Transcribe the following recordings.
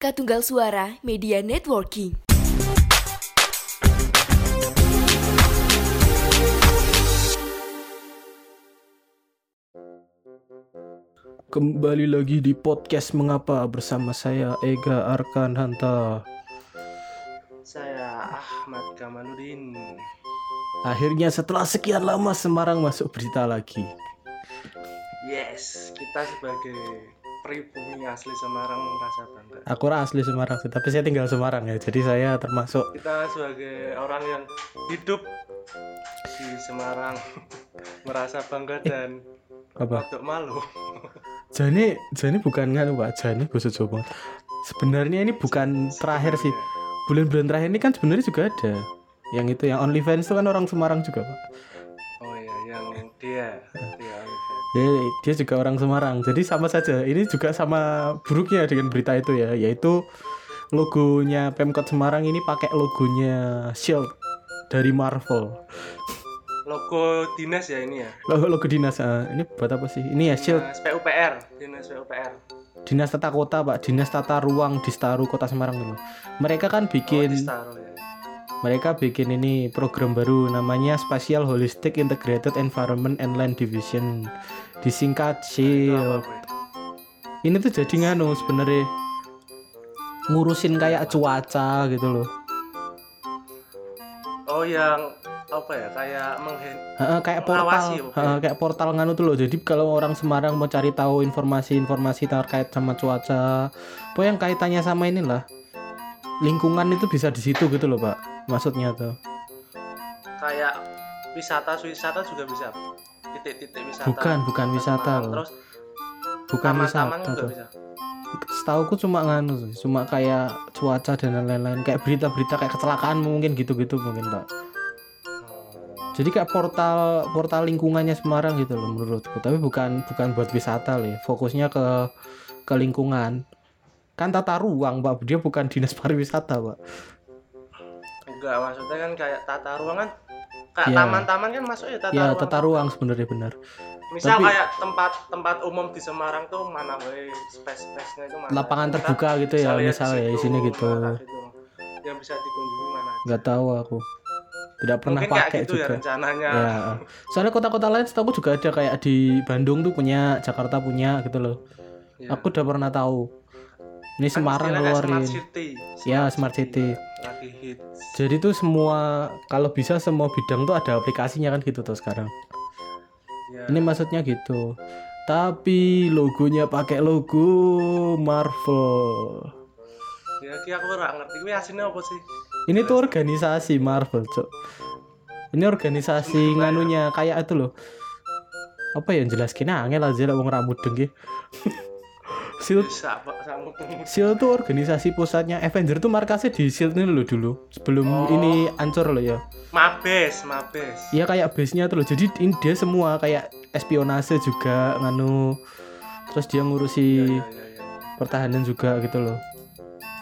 Katunggal Suara Media Networking. Kembali lagi di podcast Mengapa bersama saya Ega Arkan Hanta. Saya Ahmad Kamaludin. Akhirnya setelah sekian lama Semarang masuk berita lagi. Yes, kita sebagai pribumi asli Semarang merasa bangga. Aku ora asli Semarang sih, tapi saya tinggal Semarang ya. Jadi saya termasuk Kita sebagai orang yang hidup di Semarang merasa bangga dan apa? untuk malu. Jani Jani bukan nganu Pak, Jani Boso Jawa. Sebenarnya ini bukan terakhir sih. Bulan-bulan terakhir ini kan sebenarnya juga ada. Yang itu yang OnlyFans itu kan orang Semarang juga, Pak. Oh iya, yang dia, dia dia juga orang Semarang. Jadi sama saja. Ini juga sama buruknya dengan berita itu ya, yaitu logonya Pemkot Semarang ini pakai logonya Shield dari Marvel. Logo dinas ya ini ya. Logo logo dinas ah. ini buat apa sih? Ini ya Shield Dinas PUPR, dinas PUPR. Dinas Tata Kota, Pak. Dinas Tata Ruang di Staru Kota Semarang dulu. Mereka kan Oh, bikin ya. Mereka bikin ini program baru namanya Spatial Holistic Integrated Environment and Land Division. Disingkat Itu SHIELD. ini tuh jadi nganu sebenarnya. Ngurusin kayak cuaca gitu loh. Oh yang apa ya? Kayak menghen Heeh, kayak portal. heeh, kayak portal nganu tuh loh. Jadi kalau orang Semarang mau cari tahu informasi-informasi terkait sama cuaca apa yang kaitannya sama inilah lingkungan itu bisa di situ gitu loh pak maksudnya tuh. Kayak wisata wisata juga bisa. Titik-titik wisata. Bukan bukan wisata loh. terus bukan taman-taman wisata juga tuh. bisa. Setauku cuma nganu sih, cuma kayak cuaca dan lain-lain kayak berita-berita kayak kecelakaan mungkin gitu-gitu mungkin pak. Jadi kayak portal portal lingkungannya Semarang gitu loh menurutku. Tapi bukan bukan buat wisata loh ya. fokusnya ke ke lingkungan kan tata ruang pak. Dia bukan dinas pariwisata pak. Enggak maksudnya kan kayak tata ruang kan kayak Iya. taman-taman kan masuk ya tata ya ruang tata ruang sebenarnya benar. Misal Tapi- kayak tempat tempat umum di Semarang tuh mana we space space nya itu mana? Lapangan Kita terbuka gitu ya misalnya di di situ, sini gitu. gitu. yang bisa dikunjungi mana aja. nggak tahu aku. Tidak pernah mungkin pakai gitu ya juga. rencananya. Ya. Soalnya kota-kota lain setahu juga ada kayak di Bandung tuh punya Jakarta punya gitu loh. Ya. aku udah pernah tahu ini Kan Semarang ngeluarin smart city ya smart city lagi hits Jadi tuh semua kalau bisa semua bidang tuh ada aplikasinya kan gitu tuh sekarang. ya. Ini maksudnya gitu. Tapi logonya pakai logo Marvel. ya ki aku ora ngerti kuwi aslinya apa sih Ini tuh organisasi Marvel, Cok. Ini organisasi nganunya kayak itu loh. Apa ya jelas kini angel aja lah wong rambut dengki. Sama Shield tuh organisasi pusatnya Avenger tuh markasnya di Shield ini loh dulu sebelum Oh. ini ancur loh ya. mabes mabes Iya kayak base-nya tuh loh. Jadi ini dia semua kayak espionase juga nganu. Terus dia ngurusi Iya, iya, iya, iya. pertahanan juga gitu loh.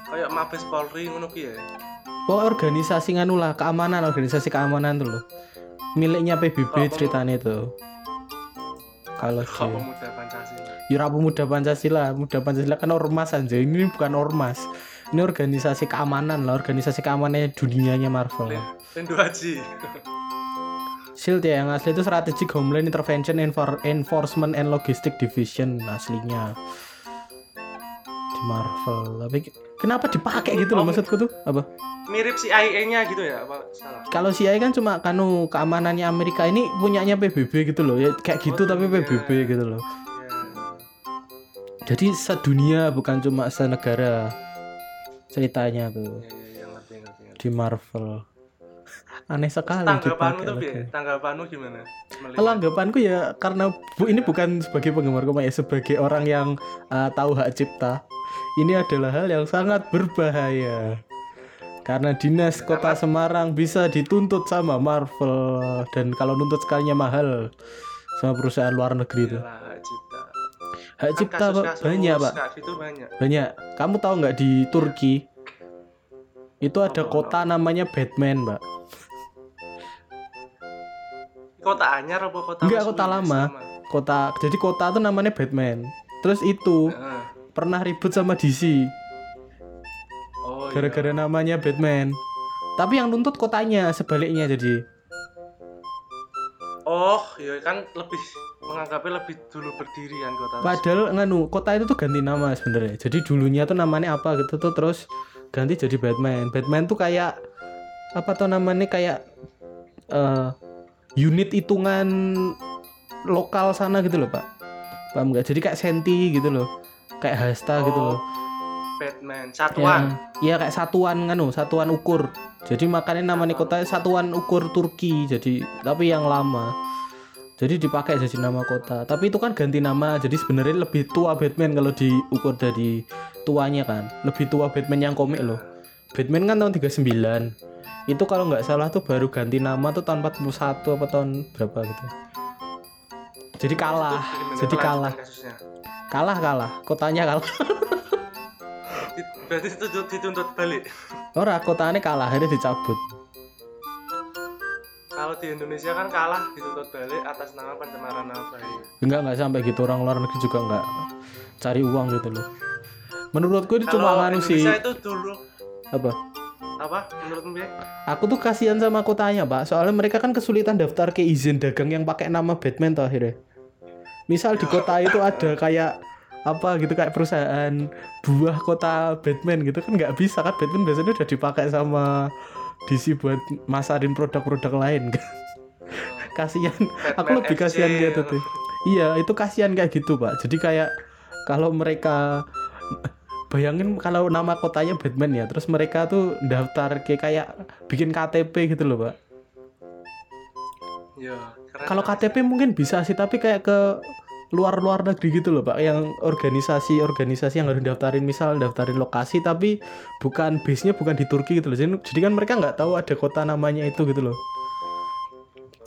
kayak mabes Polri ngono ya Pokoknya organisasi nganu lah, keamanan, organisasi keamanan tuh loh. Miliknya PBB ceritanya itu. Kalau pemuda Pancasila Yura Pemuda Pancasila, Muda Pancasila kan ormas aja. Ini bukan ormas. Ini organisasi keamanan lah, organisasi keamanannya dunianya Marvel. Tentu Haji SHIELD ya yang asli itu Strategic Homeland Intervention Enfor- Enforcement and Logistic Division aslinya di Marvel. Tapi kenapa dipakai gitu loh Oh. maksudku tuh apa? mirip CIA nya gitu ya apa salah Kalau CIA kan cuma kanu keamanannya Amerika ini punyanya PBB gitu loh ya kayak gitu Oh, tapi. PBB gitu loh. Jadi sedunia bukan cuma senegara ceritanya tuh ya ya, ya ngerti ngerti ngerti di Marvel. Aneh sekali tanggapanmu tuh. Bi? tanggapanmu gimana Melihat- Kalau anggapanku ya karena bu ini bukan sebagai penggemar komik ya sebagai orang yang uh, tahu hak cipta. Ini adalah hal yang sangat berbahaya. Karena dinas kota Semarang bisa dituntut sama Marvel dan kalau nuntut sekalinya mahal sama perusahaan luar negeri itu. Hak Kan cipta Pak, kasus-kasus banyak pak, gitu banyak banyak. Kamu tahu nggak di Turki itu ada Apa, kota namanya Batman, Pak. kota anyar apa kota Enggak, kota lama. Kota jadi kota tuh namanya Batman. Terus itu Heeh. pernah ribut sama DC Oh, gara-gara iya. namanya Batman tapi yang nuntut kotanya sebaliknya jadi Oh, iya kan lebih menganggapnya lebih dulu berdiri kan kota. padahal nganu kota itu tuh ganti nama sebenarnya jadi dulunya tuh namanya apa gitu tuh terus ganti jadi Batman Batman tuh kayak apa tuh namanya kayak eh unit hitungan lokal sana gitu loh pak paham nggak jadi kayak senti gitu loh kayak hasta gitu Oh, loh Batman, satuan. Ya, ya kayak satuan nganu, satuan ukur. Jadi makanya namanya kota satuan ukur Turki. Jadi tapi yang lama. Jadi dipakai jadi nama kota. Tapi itu kan ganti nama. Jadi sebenarnya lebih tua Batman kalau diukur dari tuanya kan. Lebih tua Batman yang komik loh. Batman kan tahun 39. Itu kalau nggak salah tuh baru ganti nama tuh tahun 41 apa tahun berapa gitu. Jadi kalah. Jadi kalah. Kalah kalah. Kotanya kalah. Berarti itu dituntut balik. Ora kotanya kalah akhirnya dicabut. Kalau di Indonesia kan kalah dituntut balik atas nama pencemaran nama baik. enggak enggak sampai gitu. Orang luar negeri juga enggak cari uang gitu loh. Menurutku itu cuma nganu sih. itu dulu. Apa? Apa? Menurutmu ya? aku tuh kasihan sama kotanya pak. Soalnya mereka kan kesulitan daftar ke izin dagang yang pakai nama Batman tuh akhirnya. Misal di kota itu ada kayak apa gitu kayak perusahaan buah kota Batman gitu kan nggak bisa kan? Batman biasanya udah dipakai sama DC buat masarin produk-produk lain kan? Kasihan. Aku lebih kasihan gitu tuh iya itu kasihan kayak gitu pak. Jadi kayak kalau mereka bayangin kalau nama kotanya Batman ya terus mereka tuh daftar ke kayak bikin KTP gitu loh pak. Ya, kalau. KTP mungkin bisa sih tapi kayak ke luar-luar negeri gitu loh pak yang organisasi-organisasi yang harus daftarin misal daftarin lokasi tapi bukan base nya bukan di Turki gitu loh. Jadi, jadi kan mereka nggak tahu ada kota namanya itu gitu loh.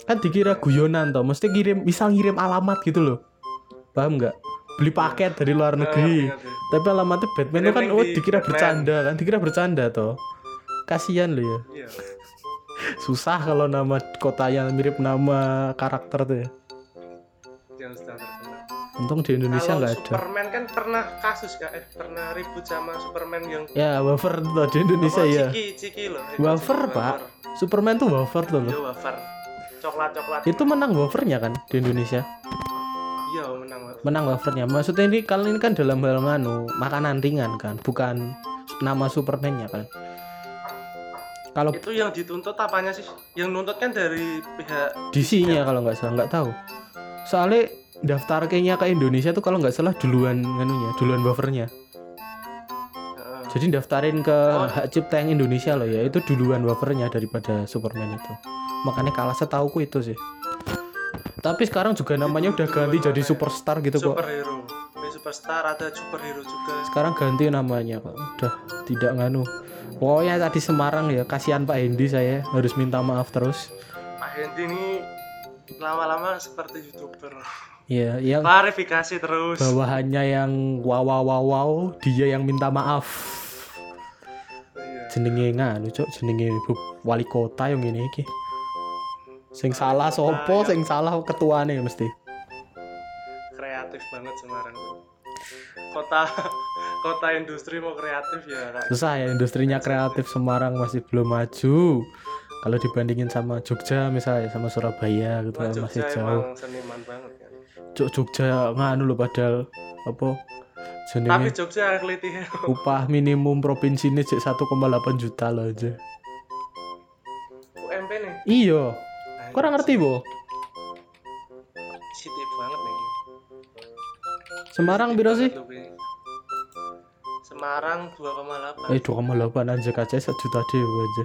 Kan dikira guyonan toh mesti kirim misal ngirim alamat gitu loh. Paham nggak? Beli paket dari luar Nah, negeri. ngerti. tapi alamatnya Batman itu kan oh di dikira Batman. bercanda kan dikira bercanda toh. Kasihan loh ya. Iya. susah kalau nama kota yang mirip nama karakter tuh ya. Yang. Untung di Indonesia nggak ada Superman kan pernah kasus kan, eh pernah ribut sama Superman yang Ya, wafer tuh di Indonesia Oh, ya. Ciki, ciki loh. Wafer, Pak. Superman tuh wafer tuh Iya, loh. wafer. Coklat-coklat. Itu menang wafernya kan di Indonesia. Iya, menang wafer. Menang wafernya. Maksudnya ini kali ini kan dalam hal nganu makanan ringan kan, bukan nama Supermannya kan. Kalau Itu yang dituntut apanya sih? Yang nuntut kan dari pihak DC-nya kalau nggak salah nggak tahu. Soalnya daftar kayaknya ke Indonesia tuh kalau nggak salah duluan nganunya, duluan wafernya. Heeh. Jadi daftarin ke Oh. hak cipta yang Indonesia loh ya, itu duluan wafernya daripada Superman itu. Makanya kalah setauku itu sih. Tapi sekarang juga namanya udah ganti jadi superstar gitu kok. superhero. Superstar ada superhero juga. Sekarang ganti namanya kok. Udah tidak nganu. Pokoknya tadi Semarang ya, kasihan Pak Hendi saya harus minta maaf terus. Pak Hendy ini lama-lama seperti youtuber. Ya, yang Klarifikasi terus. bawahannya yang wow wow wow wow, dia yang minta maaf. Iya. Jenenge nganu cok, jenenge wali kota yang ini iki. Sing salah sopo, yang- sing salah ketuane mesti. Kreatif banget Semarang. Kota kota industri mau kreatif ya Kak. Susah ya industrinya kreatif Semarang masih belum maju. Kalau dibandingin sama Jogja misalnya sama Surabaya gitu kan masih Jogja jauh. emang seniman banget. Jog Jogja nganu loh padahal apa Tapi jenenge Jogja kelitih. upah minimum provinsi ini cek 1,8 juta loh aja. UMP nih. Iya, ora ngerti bo? Sitik banget nih. Semarang biro sih? Semarang 2,8. Eh 2,8 aja kaca 1 juta dewe aja.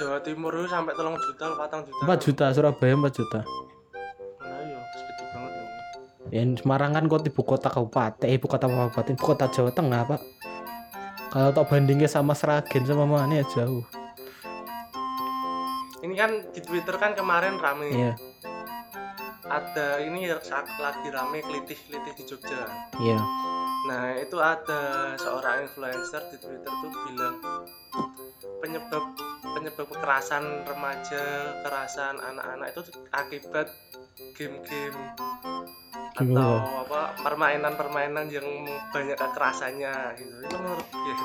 Jawa Timur itu sampai tolong juta, patang juta. 4 juta Surabaya 4 juta. Ya Semarang kan kota ibu kota kabupaten, eh, ibu kota kabupaten, ibu kota Jawa Tengah pak. Kalau tak bandingnya sama Seragen sama mana ya jauh. Ini kan di Twitter kan kemarin rame. Iya, Ada ini ya, saat lagi rame kelitih-kelitih di Jogja. iya. Nah, itu ada seorang influencer di Twitter tuh bilang penyebab penyebab kekerasan remaja, kekerasan anak-anak itu akibat game-game. Atau apa permainan-permainan yang banyak kekerasannya gitu itu menurut ya.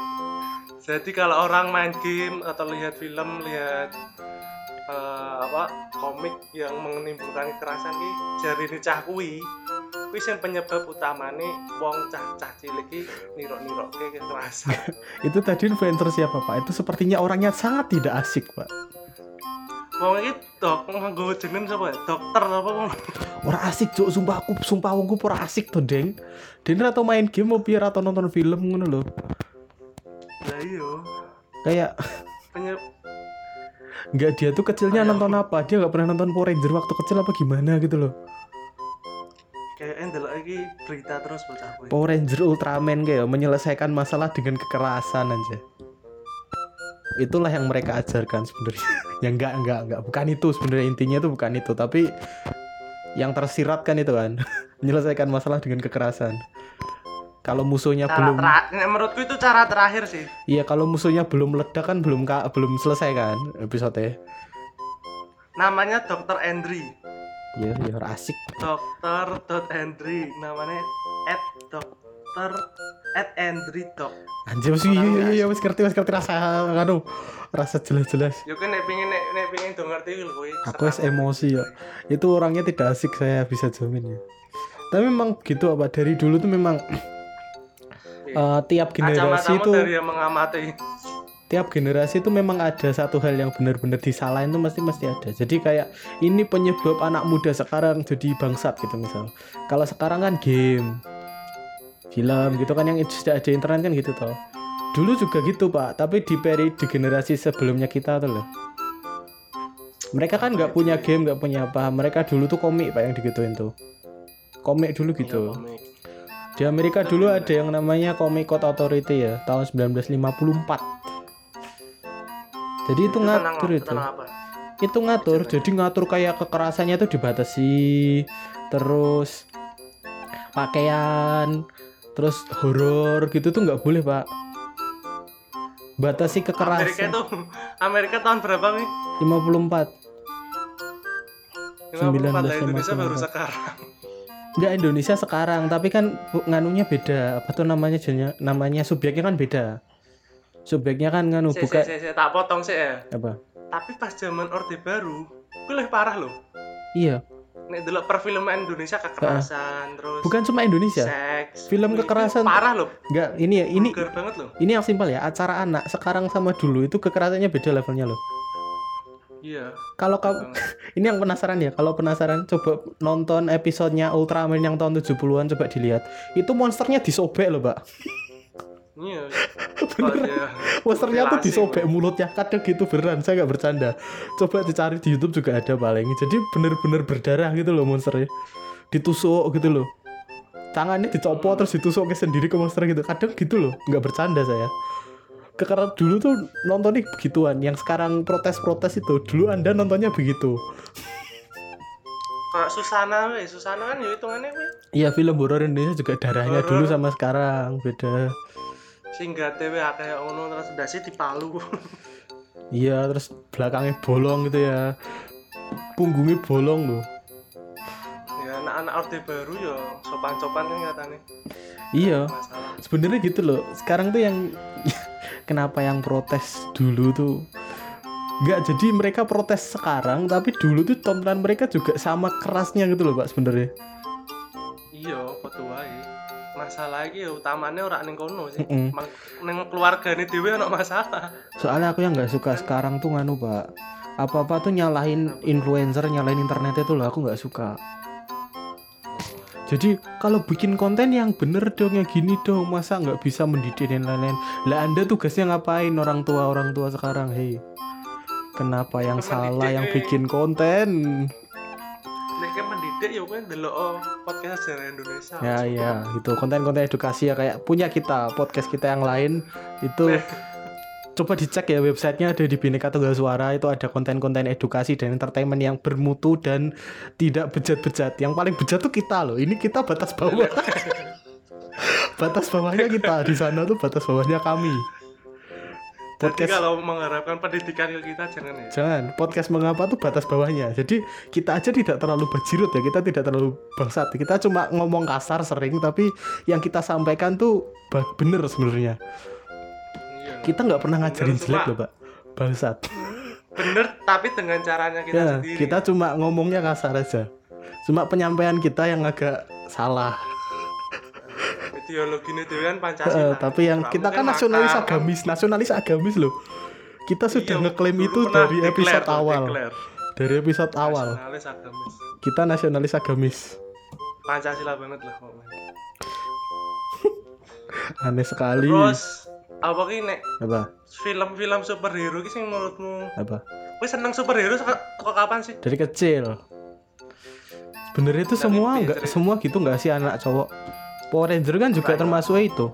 jadi kalau orang main game atau lihat film lihat eh, apa komik yang menimbulkan kekerasan ki jari ini cah kuwi kuwi sing penyebab utamane wong cah-cah cilik ki nirok-nirokke kekerasan Itu tadi influencer siapa Pak? Itu sepertinya orangnya sangat tidak asik Pak. Wong iki dok nganggo jeneng sapa ya? dokter apa wong Ora asik cuk, sumpah aku sumpah wongku ora asik to, Deng. Den atau main game mau biar atau nonton film ngono lho. lah iya Kayak penyebab nggak dia tuh kecilnya Kayak- nonton apa? Dia nggak pernah nonton Power Ranger waktu kecil apa gimana gitu loh. kayak endelok iki berita terus bocah Power Ranger Ultraman kayak menyelesaikan masalah dengan kekerasan aja. Itulah yang mereka ajarkan sebenarnya. ya enggak enggak enggak bukan itu sebenarnya intinya itu bukan itu tapi yang tersirat kan itu kan menyelesaikan masalah dengan kekerasan. Kalau musuhnya cara belum terakhir menurutku itu cara terakhir sih Iya kalau musuhnya belum meledak kan belum ka- belum selesai kan episode. namanya dokter Andri Iya iya asik. dokter dot Andri namanya at dokter at Andri Anjir sih iya iya iya wis ngerti wis ngerti rasa anu rasa jelas-jelas. yo kan nek pengen nek nek pengen do ngerti lho kowe Aku wis emosi ya. Itu orangnya tidak asik saya bisa jamin ya. Tapi memang gitu apa dari dulu tuh memang eh, tiap generasi itu dari yang mengamati tiap generasi itu memang ada satu hal yang benar-benar disalahin tuh mesti mesti ada. Jadi kayak ini penyebab anak muda sekarang jadi bangsat gitu misal. Kalau sekarang kan game, film gitu kan yang sudah ada internet kan gitu toh. Dulu juga gitu pak, tapi di peri di generasi sebelumnya kita tuh loh. Mereka kan nggak punya game, nggak punya apa. Mereka dulu tuh komik pak yang digituin tuh. Komik dulu gitu. Iya, komik. Di Amerika dulu ada yang namanya Comic Code Authority ya, tahun 1954. Jadi itu tentang- ngatur itu. Itu ngatur, jadi ngatur kayak kekerasannya itu dibatasi. Terus pakaian, terus horor gitu tuh nggak boleh, Pak. Batasi Amerika kekerasan. itu Amerika tahun berapa nih 54. 54 lah, Indonesia 1954. baru sekarang Enggak Indonesia sekarang, tapi kan nganunya beda. Apa tuh namanya jadinya- namanya subjeknya kan beda. Subjeknya kan nganu Sik, buka sik, sik, sik, tak potong sih ya apa? tapi pas zaman orde baru gue lebih parah loh Iya, nek delok perfilman Indonesia kekerasan terus bukan cuma Indonesia. seks Film kekerasan- parah loh Enggak, ini ya, ini banget loh ini yang simpel ya. Acara anak sekarang sama dulu itu kekerasannya beda levelnya loh. iya Kalau kamu ini yang penasaran ya, kalau penasaran coba nonton episodenya Ultraman yang tahun 70-an coba dilihat. Itu monsternya disobek loh, Pak. Iya tuh Mutilasi, disobek mulutnya. Kadang gitu beneran, saya nggak bercanda. Coba dicari di YouTube juga ada paling. Jadi bener-bener berdarah gitu loh monsternya. Ditusuk gitu loh. Tangannya dicopot terus ditusuk ke sendiri ke monster gitu. Kadang gitu loh, nggak bercanda saya. Kekarena dulu tuh nontonnya begituan. Yang sekarang protes-protes itu, dulu Anda nontonnya begitu. kayak Susana weh Susana kan ya hitungannya Iya film horor Indonesia juga darahnya dulu sama sekarang beda. Sehingga TW kayak ngono terus dasi dipalu Iya terus belakangnya bolong gitu ya. Punggungnya bolong loh. ya anak-anak orde baru ya sopan-sopan kan katanya Iya. sebenarnya gitu loh sekarang tuh yang kenapa yang protes dulu tuh nggak jadi mereka protes sekarang tapi dulu tuh tontonan mereka juga sama kerasnya gitu loh pak sebenarnya iya wae masalah iki ya utamanya orang ning kono sih. Mm-mm. Mang- ning keluargane dhewe masalah. Soalnya aku yang nggak suka sekarang tuh nganu pak. Apa apa tuh nyalahin influencer nyalahin internet itu loh aku nggak suka. Jadi kalau bikin konten yang bener dong yang gini dong masa nggak bisa mendidik dan lain-lain? Lah anda tugasnya ngapain? Orang tua orang tua sekarang hei. Kenapa yang salah yang eh. bikin konten mendidik ya kan delok oh, podcast sejarah Indonesia. Ya ya gitu konten-konten edukasi ya kayak punya kita podcast kita yang lain itu coba dicek ya websitenya ada di Bhinneka Tunggal Suara itu ada konten-konten edukasi dan entertainment yang bermutu dan tidak bejat-bejat. Yang paling bejat tuh kita loh ini kita batas bawah. Batas bawahnya kita di sana tuh batas bawahnya kami podcast kalau mengharapkan pendidikan ke kita jangan ya. jangan. Podcast mengapa tuh batas bawahnya? Jadi kita aja tidak terlalu bajirut ya kita tidak terlalu bangsat. Kita cuma ngomong kasar sering tapi yang kita sampaikan tuh bener sebenarnya. Iya. kita nggak pernah ngajarin Bener, jelek loh pak. Bangsat. Bener tapi dengan caranya kita ya sendiri. kita cuma ngomongnya kasar aja. Cuma penyampaian kita yang agak salah ideologi itu kan Pancasila. tapi yang kita kan nasionalis kan. agamis nasionalis agamis loh kita sudah Iya, ngeklaim itu dari declare episode tuh, awal declare. dari episode awal Nasionalis agamis. kita nasionalis agamis Pancasila banget lah pokoknya. aneh sekali Terus apa ki nek apa film-film superhero ki sing menurutmu apa Wis seneng superhero kok kapan sih? dari kecil sebenarnya itu semua kecil. nggak semua gitu nggak sih anak cowok Power Ranger kan juga termasuk itu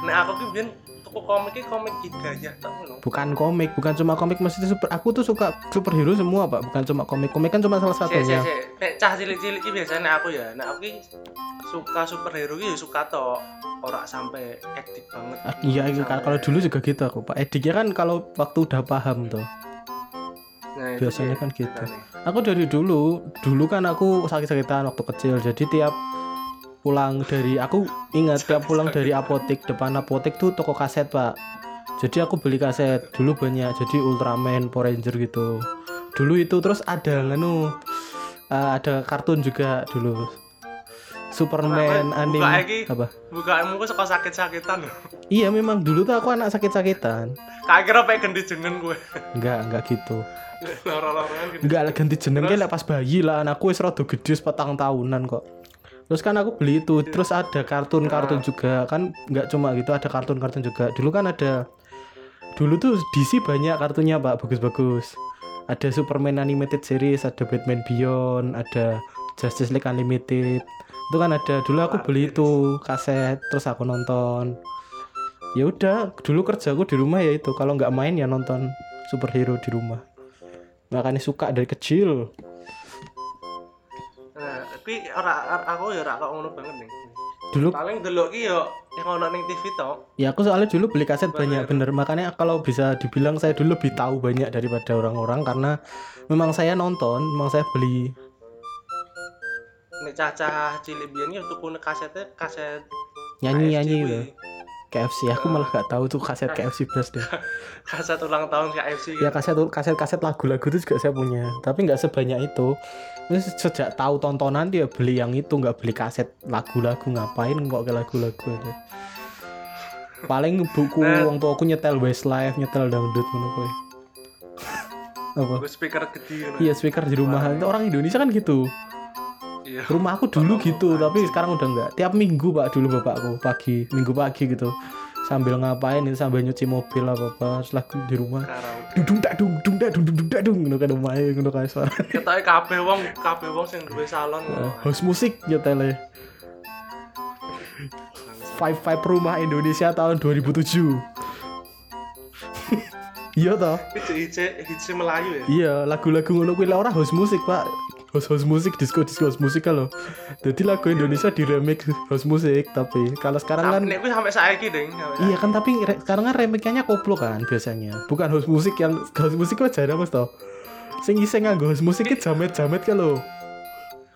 Nek aku ki biyen tuku komik ki komik hidayah tak ngono. bukan komik bukan cuma komik maksudnya super aku tuh suka superhero semua pak bukan cuma komik komik kan cuma salah Sik sik satunya sik. Nek cah cilik-cilik ki biasanya aku ya, nek aku ki suka superhero ki ya suka tok. Ora sampai edik banget. Ah, iya iya, Sampai- kalau dulu juga gitu aku pak ediknya kan kalau waktu udah paham tuh Nah, biasanya kan gitu. aku dari dulu dulu kan aku sakit-sakitan waktu kecil jadi tiap pulang dari aku ingat tiap pulang dari apotek depan apotek tuh toko kaset pak jadi aku beli kaset dulu banyak jadi Ultraman Power Ranger gitu dulu itu terus ada nganu eh, ada kartun juga dulu Superman Buka anime iki. apa Bukaanmu kok suka sakit-sakitan iya memang dulu tuh aku anak sakit-sakitan Kak kira pengen ganti jeneng gue. enggak enggak gitu Loro-lorongan gitu. Enggak lah ganti jeneng Terus? lek pas bayi lah anakku wis rada gede wis petang tahunan kok. Terus kan aku beli itu, terus ada kartun-kartun juga kan nggak cuma gitu ada kartun-kartun juga. Dulu kan ada dulu tuh DC banyak kartunya Pak, bagus-bagus. Ada Superman Animated Series, ada Batman Beyond, ada Justice League Unlimited. Itu kan ada dulu aku beli itu kaset, terus aku nonton. Ya udah, dulu kerjaku di rumah ya itu. Kalau nggak main ya nonton superhero di rumah makanya suka dari kecil Nah, tapi ora ora- aku ya ora kok ngono banget nih. dulu Paling delok ki yo yang ono ning TV tok. ya aku soalnya dulu beli kaset banyak Bayar. bener makanya kalau bisa dibilang saya dulu lebih tahu banyak daripada orang-orang karena memang saya nonton memang saya beli Nek cacah cilik biyen yo tuku kasetnya kaset nyanyi KFC gitu aku malah gak tahu tuh kaset KFC belas deh. Kaset ulang tahun KFC. ya kaset kaset kaset lagu-lagu itu juga saya punya tapi nggak sebanyak itu. Terus sejak tahu tontonan dia beli yang itu nggak beli kaset lagu-lagu ngapain kok ke lagu-lagu aja paling buku Nah. tua aku nyetel Westlife nyetel dangdut ngono kowe apa speaker gede iya speaker di rumah. Itu orang Indonesia kan gitu Iya. rumah aku dulu gitu tapi sekarang udah enggak tiap minggu pak dulu bapakku pagi minggu pagi gitu. Sambil ngapain itu sambil nyuci mobil apa apa lagu di rumah. Karaoke. dung tak dung dung tak dung dung tak dung. Ngono kan omahe ngono kae suara. Ketoke kabeh wong kabeh wong sing duwe salon. Eh, house musik nyetele Five Five Rumah Indonesia tahun 2007 iya toh? Itu hits hits Melayu ya. iya lagu-lagu ngono kuwi ora house musik pak house house musik disco disco house musik kalau jadi lagu Indonesia di remix house musik tapi kalau sekarang kan Sampai nek kuwi sampai saiki, Ding. Sampai iya kan tapi sekarang kan remixnya koplo kan biasanya. Bukan house musik yang house musik kok jarang mas toh? Sing iseng nganggo house musik itu jamet jamet kalau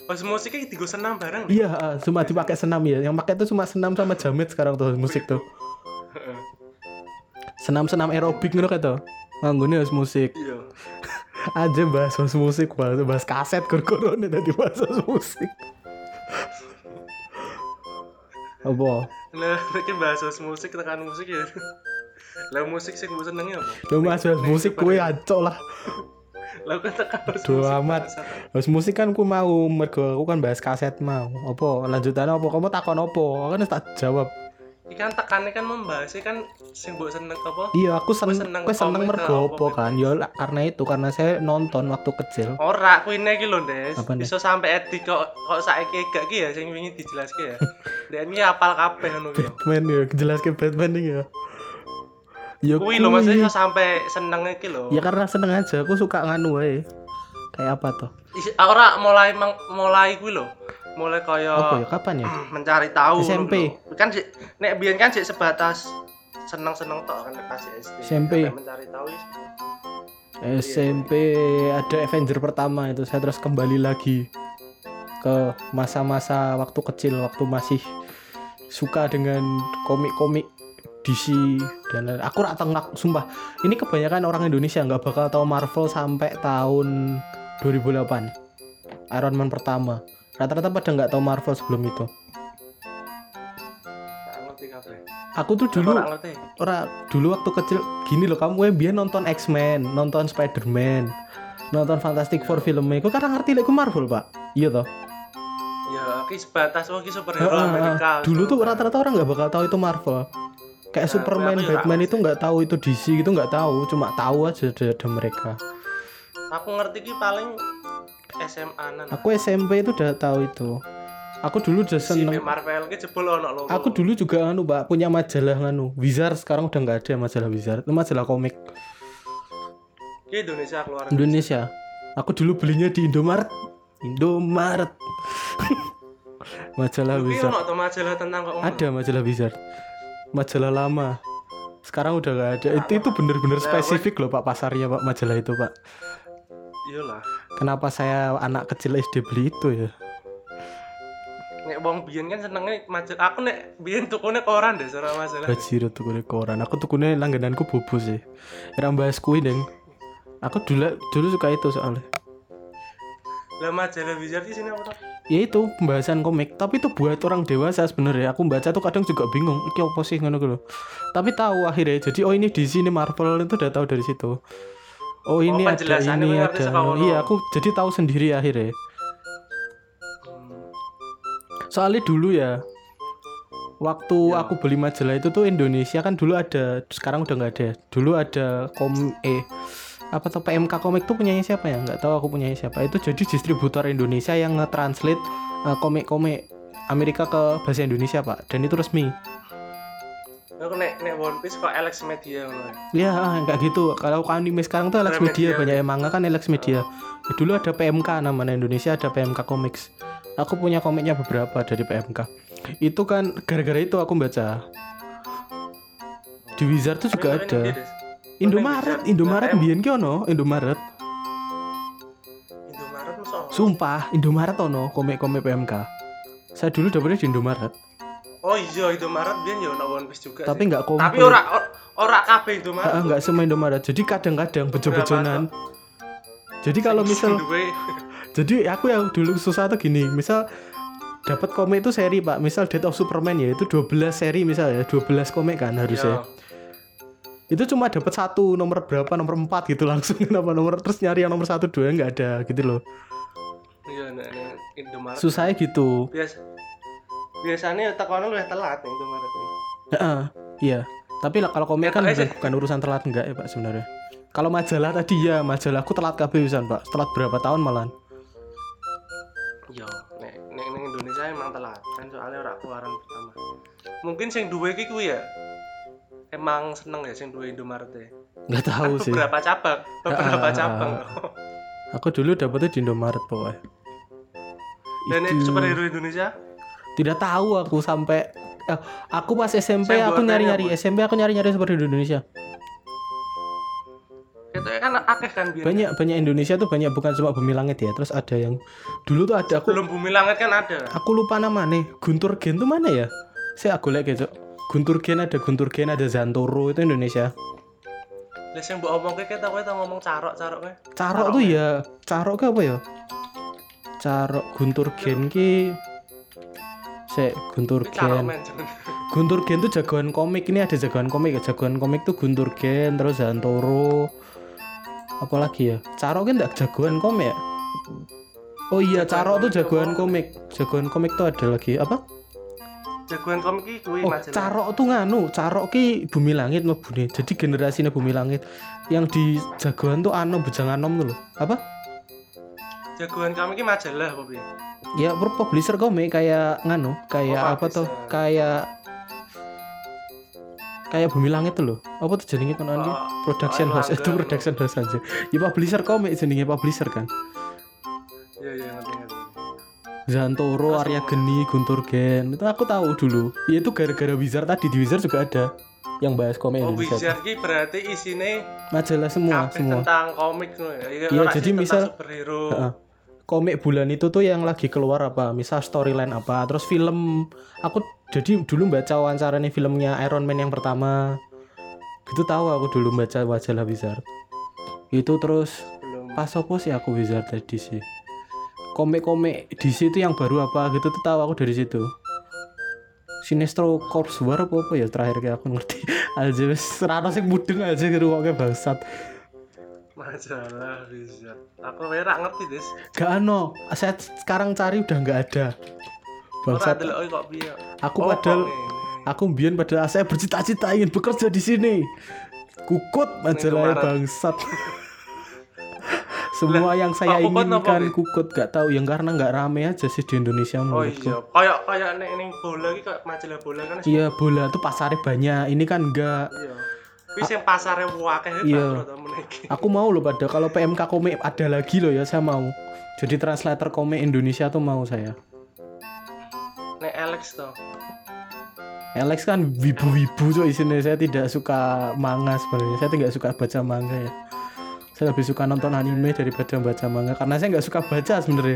Pas musiknya digo senam bareng. iya ah, cuma dipakai senam ya yang pakai itu cuma senam sama jamet sekarang tuh house musik tuh. Senam senam aerobik ngono kae tuh nganggone house musik. Iya. Aja bahas house musik bahas, bahas kaset korkorone tadi bahas musik. Apa? Lah, iki bahas bahas musik tekan musik ya. Lah musik sing mbok senengi apa? lu mas bahas musik kue acok lah. Lah kan tekan bahas Bodo musik, amat. House musik kan ku mau mergo aku kan bahas kaset mau. Apa lanjutannya apa? Kamu takon apa? Kan tak jawab Ikan tekannya kan membahasnya kan sing mbok seneng apa? iya aku seneng seneng aku seneng mergo apa, apa kan ya karena itu karena saya nonton waktu kecil Ora, kuine iki lho, Des. Apa, Des? Iso sampai edik kok kok saiki gak ki ya sing wingi dijelaske ya. Dek ini apal kabeh ngono. Batman ya jelaskan Batman ya ya Kuwi lho maksudnya iso sampai seneng iki lho. ya karena seneng aja aku suka nganu wae kayak apa tuh Isi- Ora mulai mulai kuwi lho. Mulai kaya apa ya kapan ya mencari tahu SMP. lho. kan sik- nek biyen kan sik sebatas seneng-seneng tok kan pas SD. SMP. Sampai mencari tahu ya. SMP ada Avenger pertama itu saya terus kembali lagi ke masa-masa waktu kecil waktu masih suka dengan komik-komik DC dan lain- aku rak tengah sumpah ini kebanyakan orang Indonesia nggak bakal tahu Marvel sampai tahun 2008 Iron Man pertama rata-rata pada nggak tahu Marvel sebelum itu. Aku tuh dulu ora dulu waktu kecil gini loh kamu biar nonton X-Men nonton Spider-Man nonton Fantastic Four filmnya aku kadang ngerti lek ku Marvel pak. Iya toh? Ya, ki sebatas oh ki superhero Heeh, Amerika. dulu tuh rata-rata orang nggak bakal tahu itu Marvel. Kayak Nah, Superman Batman itu nggak tahu itu DC gitu nggak tahu. Cuma tahu aja ada, ada mereka. Aku ngerti ki paling SMA nan. aku SMP itu udah tahu itu. Aku dulu udah si seneng. Marvel ki jebol ono lho. aku dulu juga anu pak punya majalah nganu Wizard. Sekarang udah nggak ada majalah Wizard. Itu majalah komik. Ki Indonesia keluar. Indonesia. Aku dulu belinya di Indomaret Indomaret majalah Ki Wizard. ono majalah tentang kok ada majalah Wizard. Majalah lama. Sekarang udah nggak ada. Itu itu bener-bener Nah, spesifik loh pak pasarnya pak majalah itu pak Iyalah. kenapa saya anak kecil SD beli itu ya? Nek wong biyen kan senenge majalah. Aku nek biyen tukune koran deh secara majalah. Bajiro tuh koran. Aku tuh langgananku bobo sih. Era bahas kui deng. Aku dulu dulu suka itu soalnya. Lah majalah Wizard di sini apa tuh? ya itu pembahasan komik. Tapi itu buat orang dewasa sebenarnya. Aku baca tuh kadang juga bingung ini apa sih? ngono gitu tapi tahu akhirnya. Jadi oh ini di sini Marvel. Itu udah tahu dari situ oh ini ada ini ada. iya aku jadi tahu sendiri akhirnya. Soalnya dulu ya waktu Ya. aku beli majalah itu tuh Indonesia kan dulu ada sekarang udah nggak ada. Dulu ada kom eh apa tuh PMK komik tuh punyanya siapa ya? Nggak tahu aku punyanya siapa. Itu jadi distributor Indonesia yang nge-translate eh, komik-komik Amerika ke bahasa Indonesia pak. Dan itu resmi Aku nek nek One Piece kok Alex Media ngono. ya kayak gitu. Kalau anime sekarang tuh Alex Media Media. banyak yang manga kan Alex Media. Ya, dulu ada PMK namanya Indonesia ada PMK Comics. Aku punya komiknya beberapa dari PMK itu kan gara-gara itu aku baca. Di Wizard tuh juga ada. ini. Indomaret. Indomaret Nah, biyen ki ono? Indomaret. Indomaret sumpah Indomaret ono komik-komik PMK saya dulu dapetnya di Indomaret Oh iya Indomaret biyen ya ono One Piece juga. tapi nggak komplit Tapi ora or- ora kabeh Indomaret. Ah, nggak semua Indomaret jadi kadang-kadang bejo-bejonan jadi kalau misal. Jadi aku yang dulu susah tuh gini, misal dapat komik itu seri pak, misal Death of Superman ya itu 12 seri misal ya, 12 komik kan harusnya. Iya. Itu cuma dapat satu nomor berapa nomor 4 gitu langsung kenapa nomor terus nyari yang nomor satu dua nggak ada gitu loh. Iya nek nek Indomaret. Susahnya gitu. Biasa biasanya tekono luwih telat nih Indomaret nih. Heeh, iya. Tapi lah kalau komik Ya, kan bukan, bukan urusan telat enggak ya pak sebenarnya. Kalau majalah tadi ya majalah aku telat kabeh pisan pak, telat berapa tahun malah. Iya, nek nek ning Indonesia emang telat kan soalnya ora keluaran pertama. Mungkin sing iki kuwi ya. Emang seneng ya sing duwe Indomaret ya. Nggak tahu sih. Beberapa cabang, beberapa Ah, ah, cabang. Aku dulu dapetnya di Indomaret pokoknya. Dan nek Itu- superhero Indonesia tidak tahu aku sampai eh, aku pas SMP Saya aku nyari-nyari tanya, SMP aku nyari-nyari seperti di Indonesia. Ketoknya kan akeh kan biar banyak banyak Indonesia tuh banyak bukan cuma Bumi Langit ya. Terus ada yang dulu tuh ada aku. Belum bumi langit kan ada. aku lupa nama nih. Guntur Gen tuh mana ya? Saya aku lihat gitu. Guntur Gen ada Guntur Gen ada Zantoro itu Indonesia. Lah sing mbok omongke kita kowe tau ngomong carok-carok kowe. Carok tuh ya. Carok ke apa ya? Carok Guntur Gen ki se Guntur Gen. Guntur Gen tuh jagoan komik. Ini ada jagoan komik jagoan komik tuh Guntur Gen terus Zantoro apalagi ya? Caro kan enggak jagoan komik ya? Oh iya Caro tuh jagoan komik. Jagoan komik tuh ada lagi apa? Jagoan komik kuwi oh. Caro tuh nganu Caro ki Bumi Langit mau bune jadi generasinya Bumi Langit. Yang di jagoan tuh Anom Bujang Anom tuh loh apa Jagoan komik iki majalah apa ya per- publisher komik kayak nganu kayak Oh, apa tuh kayak kayak Bumi Langit tuh loh apa tuh jenenge iki? Oh, production oh, house. Itu Erlangga. production house aja. Ya publisher komik jenenge publisher kan? Iya iya ngerti ngerti. Zantoro, Arya? Geni, Guntur Gen. Itu aku tahu dulu. Ya itu gara-gara Wizard tadi di Wizard juga ada yang bahas komik Oh, Indonesia Wizard ki berarti isine majalah semua semua. tentang komik ya. Iya, Iya, jadi misal- superhero. Heeh. komik bulan itu tuh yang lagi keluar apa? Misal storyline apa? Terus film aku jadi dulu baca wawancara nih filmnya Iron Man yang pertama. Itu tahu aku dulu baca majalah Wizard. Itu terus Belum. pas apa sih aku Wizard tadi sih komik-komik DC itu yang baru apa gitu tuh tahu aku dari situ Sinestro Corps War apa apa ya? Terakhir kayak aku ngerti. Aja wis serana sing mudeng aja ngrungokke bangsat. Majalah Wizard. Aku ra ngerti, Des. gak ano saya sekarang cari udah nggak ada. Bangsat. delok kok piye. aku Oh, padahal aku mbien padahal saya bercita-cita ingin bekerja di sini. Kukut majalahnya bangsat semua yang saya Pak apa, inginkan Bi? kukut gak tahu yang karena nggak rame aja sih di Indonesia Oh menurutku iya, kayak kayak nek ning bola iki kayak majalah bola kan. Iya bola tuh pasarnya banyak. Ini kan enggak. Iya. Kuwi sing pasare akeh Iya. to meniki. Aku mau loh pada kalau PMK komik ada lagi loh ya saya mau. Jadi translator komik Indonesia tuh mau saya. Nek Alex to. Alex kan wibu-wibu so isinya saya tidak suka manga sebenarnya. Saya tidak suka baca manga ya. Saya lebih suka nonton anime daripada baca manga karena saya nggak suka baca sebenarnya.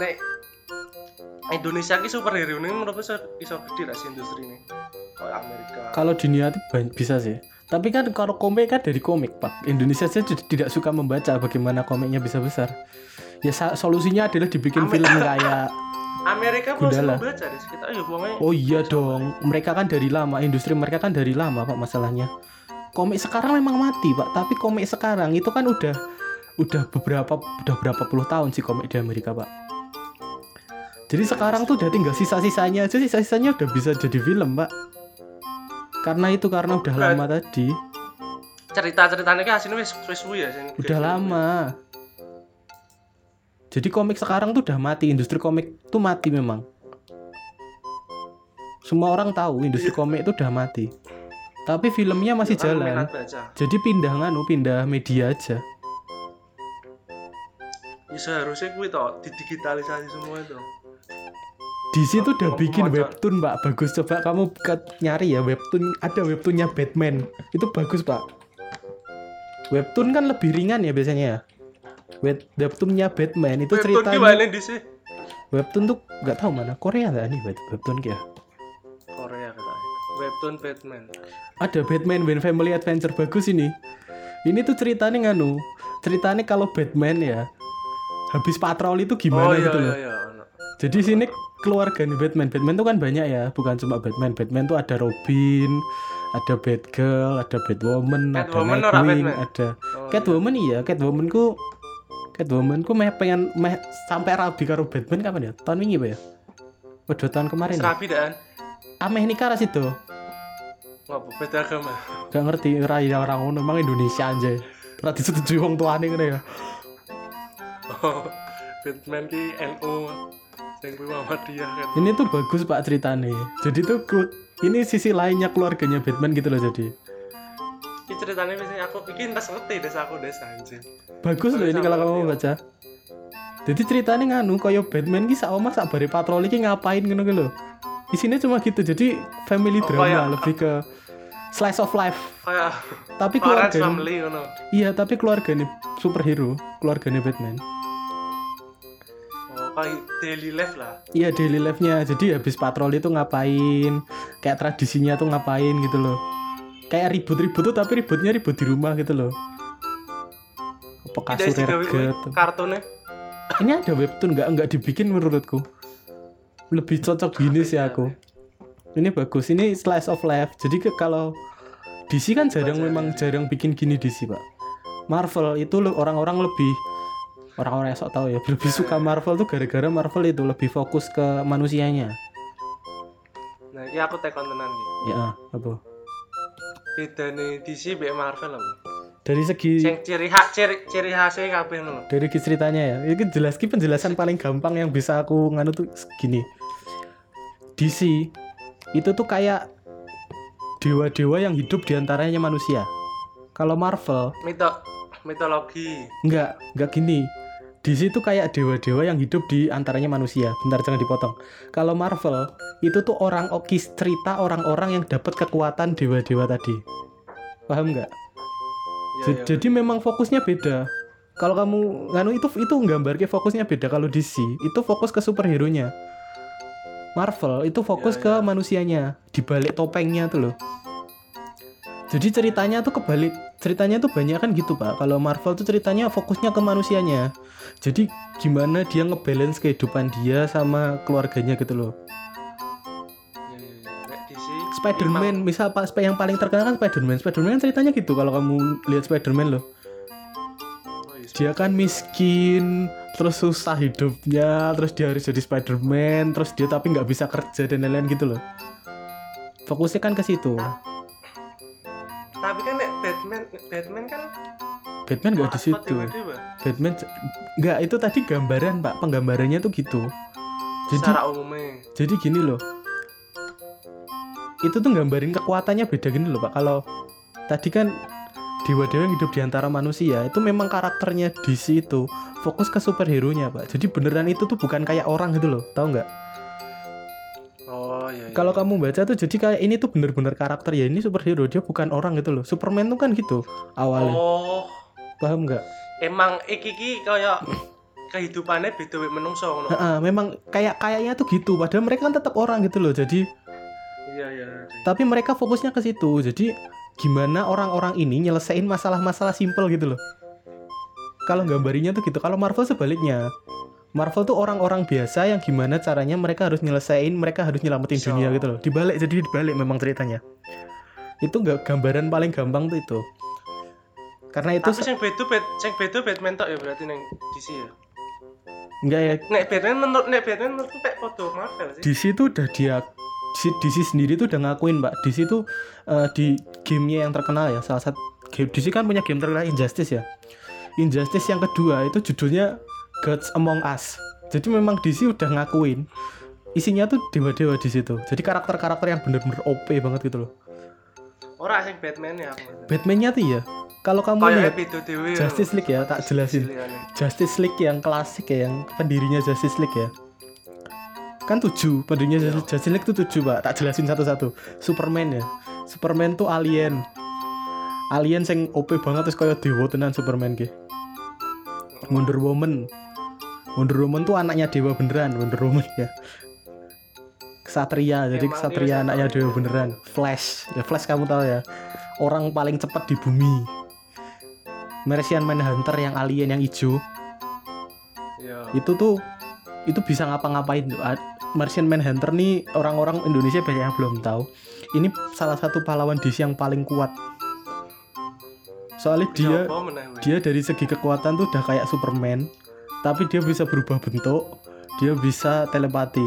Nek Indonesia ki superhero ini menurutku iso iso gede lah sih industri ini. Kayak Amerika. Kalau dunia ban- bisa sih. Tapi kan kalau komik kan dari komik pak. Indonesia saja tidak- suka membaca bagaimana komiknya bisa besar. Ya solusinya adalah dibikin Ame- film kayak Amerika belum Gundala. baca deh kita ya pokoknya. Oh iya dong, mereka kan dari lama, industri mereka kan dari lama pak masalahnya. Komik sekarang memang mati pak, tapi komik sekarang itu kan udah udah beberapa udah berapa puluh tahun sih komik di Amerika pak. Jadi sekarang tuh udah tinggal sisa-sisanya aja, sisa-sisanya udah bisa jadi film pak. Karena itu karena udah Berat. lama tadi, Cerita-ceritanya kan hasilnya wis ya udah lama. Jadi komik sekarang tuh udah mati, industri komik tuh mati memang. Semua orang tahu industri komik itu udah mati. Tapi filmnya masih jalan. Jadi pindah nganu, pindah media aja. Ya seharusnya kuwi to didigitalisasi semua itu. Di situ udah bikin webtoon, Pak. Bagus coba kamu nyari ya webtoon. Ada webtoonnya Batman. Itu bagus, Pak. Webtoon kan lebih ringan ya biasanya ya. Web webtoonnya Batman itu Webtoon ki ceritanya wae di sih. webtoon tuh nggak tahu mana Korea nggak nih web- webtoon ya Korea katanya. Webtoon Batman. ada Batman Wayne Family Adventure bagus ini ini tuh ceritanya nganu ceritanya kalau Batman ya habis patroli itu gimana oh iya gitu iya loh iya. ono. Jadi sini keluarga nih Batman. Batman tuh kan banyak ya, bukan cuma Batman. Batman tuh ada Robin, ada Batgirl, ada Batwoman, Catwoman ada ora Nightwing, ada Oh, Catwoman iya, Catwoman ku Catwoman ku meh pengen meh sampai rabi karo Batman kapan ya? Tahun ini apa ya? Udah tahun iya. kemarin. Ya? Serabi dan Ameh nikah ras itu. ngopo beda agama. Gak ngerti raya orang ngono emang Indonesia aja. Ora disetujui wong tuane ngene ya. Oh, Batman ki NU sing kuwi Muhammadiyah kan. Ini tuh bagus Pak ceritanya. Jadi tuh ini sisi lainnya keluarganya Batman gitu loh jadi. Iki ceritanya biasanya aku iki entas ngerti des aku des anjing. Bagus loh ini kalau kamu mau baca. Jadi ceritanya nganu kaya Batman ki sak omah sak bare patroli ki ngapain ngono lho. Isinya cuma gitu. Jadi family Oh, drama kayak- lebih ke slice of life. Kayak Tapi keluarga Family ngono. Iya, tapi keluarga nih superhero, keluarganya Batman. Oh, kayak daily life lah. Iya daily life-nya. Jadi habis patroli tuh ngapain? Kayak tradisinya tuh ngapain gitu loh. Kayak ribut-ribut tuh tapi ributnya ribut di rumah gitu loh. Apa kasur gitu. kartunnya. Ini ada webtoon nggak nggak dibikin menurutku. Lebih cocok gini sih aku. Ini bagus. Ini slice of life. Jadi ke, kalau DC kan jarang Baca memang DC. jarang bikin gini DC pak. Marvel itu orang-orang lebih orang-orang yang sok tahu ya lebih suka Marvel tuh gara-gara Marvel itu lebih fokus ke manusianya. Nah, iki aku tekon tenan iki. Ya apa? Bedane DC mbek Marvel apa? Dari segi Sing ciri khas ciri ciri khasnya kabeh ngono. dari segi ceritanya ya. Ini jelas ki penjelasan paling gampang yang bisa aku nganu tuh gini. DC itu tuh kayak dewa-dewa yang hidup di antaranya manusia. Kalau Marvel Mito mitologi. enggak, enggak gini. DC itu kayak dewa-dewa yang hidup di antaranya manusia. Bentar jangan dipotong. Kalau Marvel itu tuh orang okis cerita orang-orang yang dapat kekuatan dewa-dewa tadi. Paham nggak? Ya, ya. Jadi memang fokusnya beda. Kalau kamu nganu itu itu nggambar ke fokusnya beda. Kalau DC itu fokus ke superhero nya. Marvel itu fokus Ya, ke ya. manusianya di balik topengnya tuh loh. Jadi ceritanya tuh kebalik. Ceritanya tuh banyak kan gitu pak. Kalau Marvel tuh ceritanya fokusnya ke manusianya. Jadi gimana dia ngebalance kehidupan dia sama keluarganya gitu loh. Spider-Man, misal pak yang paling terkenal kan Spider-Man. Spider-Man ceritanya gitu kalau kamu lihat Spider-Man loh. Dia kan miskin terus susah hidupnya terus dia harus jadi Spider-Man terus dia tapi nggak bisa kerja dan lain-lain gitu loh fokusnya kan ke situ Tapi kan Batman Batman kan Batman nggak di situ. Batman nggak itu tadi gambaran pak. Penggambarannya tuh gitu. Jadi Secara umumnya. jadi gini loh. Itu tuh gambarin kekuatannya beda gini loh pak. Kalau tadi kan dewa-dewa yang hidup di antara manusia itu memang karakternya DC itu fokus ke superhero nya pak. Jadi beneran itu tuh bukan kayak orang gitu loh tahu nggak Oh iya. iya. kalau kamu baca tuh jadi kayak ini tuh bener-bener karakter ya ini superhero dia bukan orang gitu loh Superman tuh kan gitu awalnya Oh, paham nggak emang iki iki kayak kehidupannya beda wek menungso ngono. Heeh, memang kayak kayaknya tuh gitu padahal mereka kan tetap orang gitu loh jadi Iya iya. tapi mereka fokusnya ke situ jadi gimana orang-orang ini nyelesain masalah-masalah simpel gitu loh kalau gambarinya tuh gitu kalau Marvel sebaliknya Marvel tuh orang-orang biasa yang gimana caranya mereka harus nyelesain mereka harus nyelamatin So. dunia gitu loh dibalik jadi dibalik memang ceritanya itu nggak gambaran paling gampang tuh itu karena itu Tapi sing beda bet, sing beda Batman tok ya berarti neng DC ya. enggak ya Nek Batman menurut nek Batman menurutku kayak podo Marvel sih. di situ udah dia di- DC sendiri tuh udah ngakuin mbak DC tuh eh, di gamenya yang terkenal ya salah satu game DC kan punya game terkenal Injustice ya Injustice yang kedua itu judulnya Gods Among Us. Jadi memang DC udah ngakuin isinya tuh dewa-dewa di situ. Jadi karakter-karakter yang bener-bener OP banget gitu loh. Ora sing Batman ya. Batman-nya tuh ya kalau kamu Kayak lihat. Justice League ya tak jelasin. Justice League yang klasik ya yang pendirinya Justice League ya. Kan tujuh pendirinya Iya. Justice Justice League tuh tujuh pak. Tak jelasin satu-satu. Superman ya. Superman tuh alien. Alien sing OP banget terus kayak dewa tenan Superman ki. Wonder Woman Wonder Woman tuh anaknya dewa beneran Wonder Woman ya. Kesatria jadi Emang kesatria dia anaknya dewa beneran. Flash ya Flash kamu tahu ya. Orang paling cepat di bumi. Martian Manhunter yang alien yang hijau. Iya. itu tuh itu bisa ngapa-ngapain. Martian Manhunter nih orang-orang Indonesia banyak yang belum tahu. Ini salah satu pahlawan DC yang paling kuat. Soalnya dia dia dari segi kekuatan tuh udah kayak Superman tapi dia bisa berubah bentuk dia bisa telepati.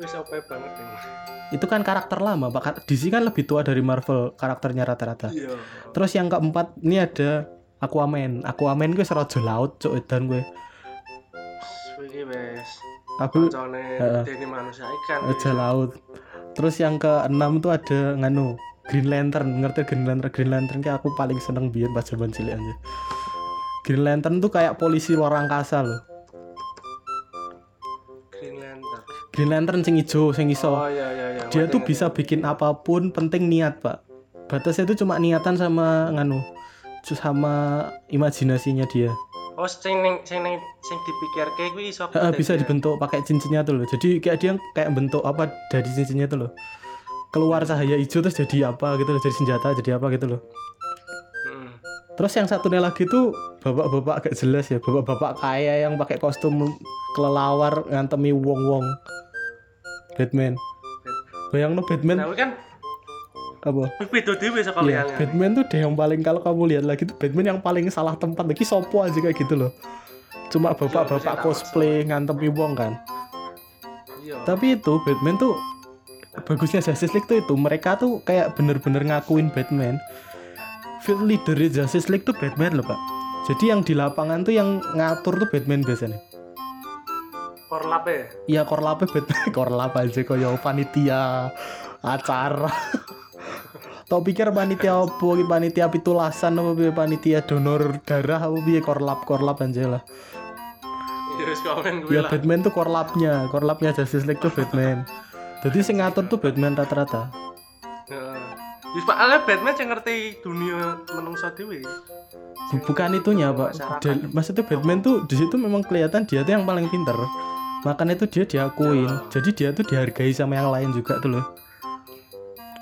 OP banget ini. itu kan karakter lama pak. DC kan lebih tua dari Marvel karakternya rata-rata. Iya. terus yang keempat ini ada Aquaman. Aquaman gue serojo laut cok dan gue aku dene manusia ikan. aja laut. Terus yang keenam tuh ada nganu Green Lantern. Ngerti Green Lantern? Green Lantern kayak aku paling seneng biar zaman cilik aja Green Lantern tuh kayak polisi luar angkasa loh Green Lantern. Green Lantern sing ijo sing iso Oh iya iya iya. dia tuh bisa bikin apa pun penting niat pak batasnya itu cuma niatan sama nganu sama imajinasinya dia Oh sing ning sing ning sing dipikirke kuwi iso Heeh, bisa ya? dibentuk pakai cincinnya tuh loh jadi kayak dia kayak bentuk apa dari cincinnya tuh loh keluar cahaya hijau terus jadi apa gitu loh jadi senjata jadi apa gitu loh. Terus yang satunya lagi tuh bapak-bapak agak jelas ya bapak-bapak kaya yang pakai kostum kelelawar ngantemi wong-wong Batman bayang no Batman Nah, kuwi kan apa beda dhewe saka Iya, liyane. Batman tuh deh yang paling kalau kamu lihat lagi tuh Batman yang paling salah tempat lagi sopo aja kayak gitu loh. Cuma bapak-bapak Iya, cosplay ngantemi wong kan. Iya. Tapi itu Batman tuh bagusnya Justice League tuh itu mereka tuh kayak bener-bener ngakuin Batman. Field leader Justice League tuh Batman loh pak. Jadi yang di lapangan tuh yang ngatur tuh Batman biasanya. Korlape. Iya korlape Batman, korlap aja koyo panitia acara. Tau pikir panitia apa panitia pitulasan apa piye panitia donor darah apa piye korlap korlap aja lah. Ya Ya. Batman tuh korlapnya, korlapnya Justice League tuh Batman. Jadi sing ngatur tuh Batman rata-rata. Wis Pak Ale Batman sing ngerti dunia menungso dhewe. Bu- Bukan itunya pak. Dan- maksudnya Batman tuh di situ memang kelihatan dia tuh yang paling pinter. Makanya tuh dia diakuin. Ya. Jadi dia tuh dihargai sama yang lain juga tuh loh.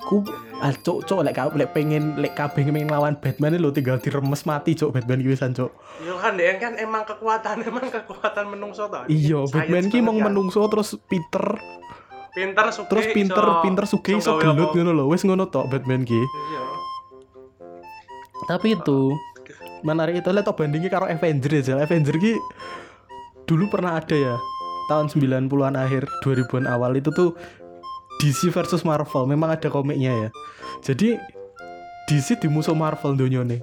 Ku ah cok cok lek ka- lek pengen lek kabeh pengen lawan Batman lo tinggal diremes mati cok Batman ki wisan cok. Yo kan dia kan emang kekuatan emang kekuatan menungso ta. Iya Batman ki mau ya. menungso terus Peter pinter sugih terus pinter iso- pinter sugih iso gelut ngono lho wis ngono tok Batman ki. Iya. Tapi itu menarik itu lihat bandingnya karo Avenger aja. Avenger ki dulu pernah ada ya tahun 90-an akhir 2000-an awal itu tuh DC versus Marvel memang ada komiknya ya. Jadi DC di musuh Marvel dunia nih.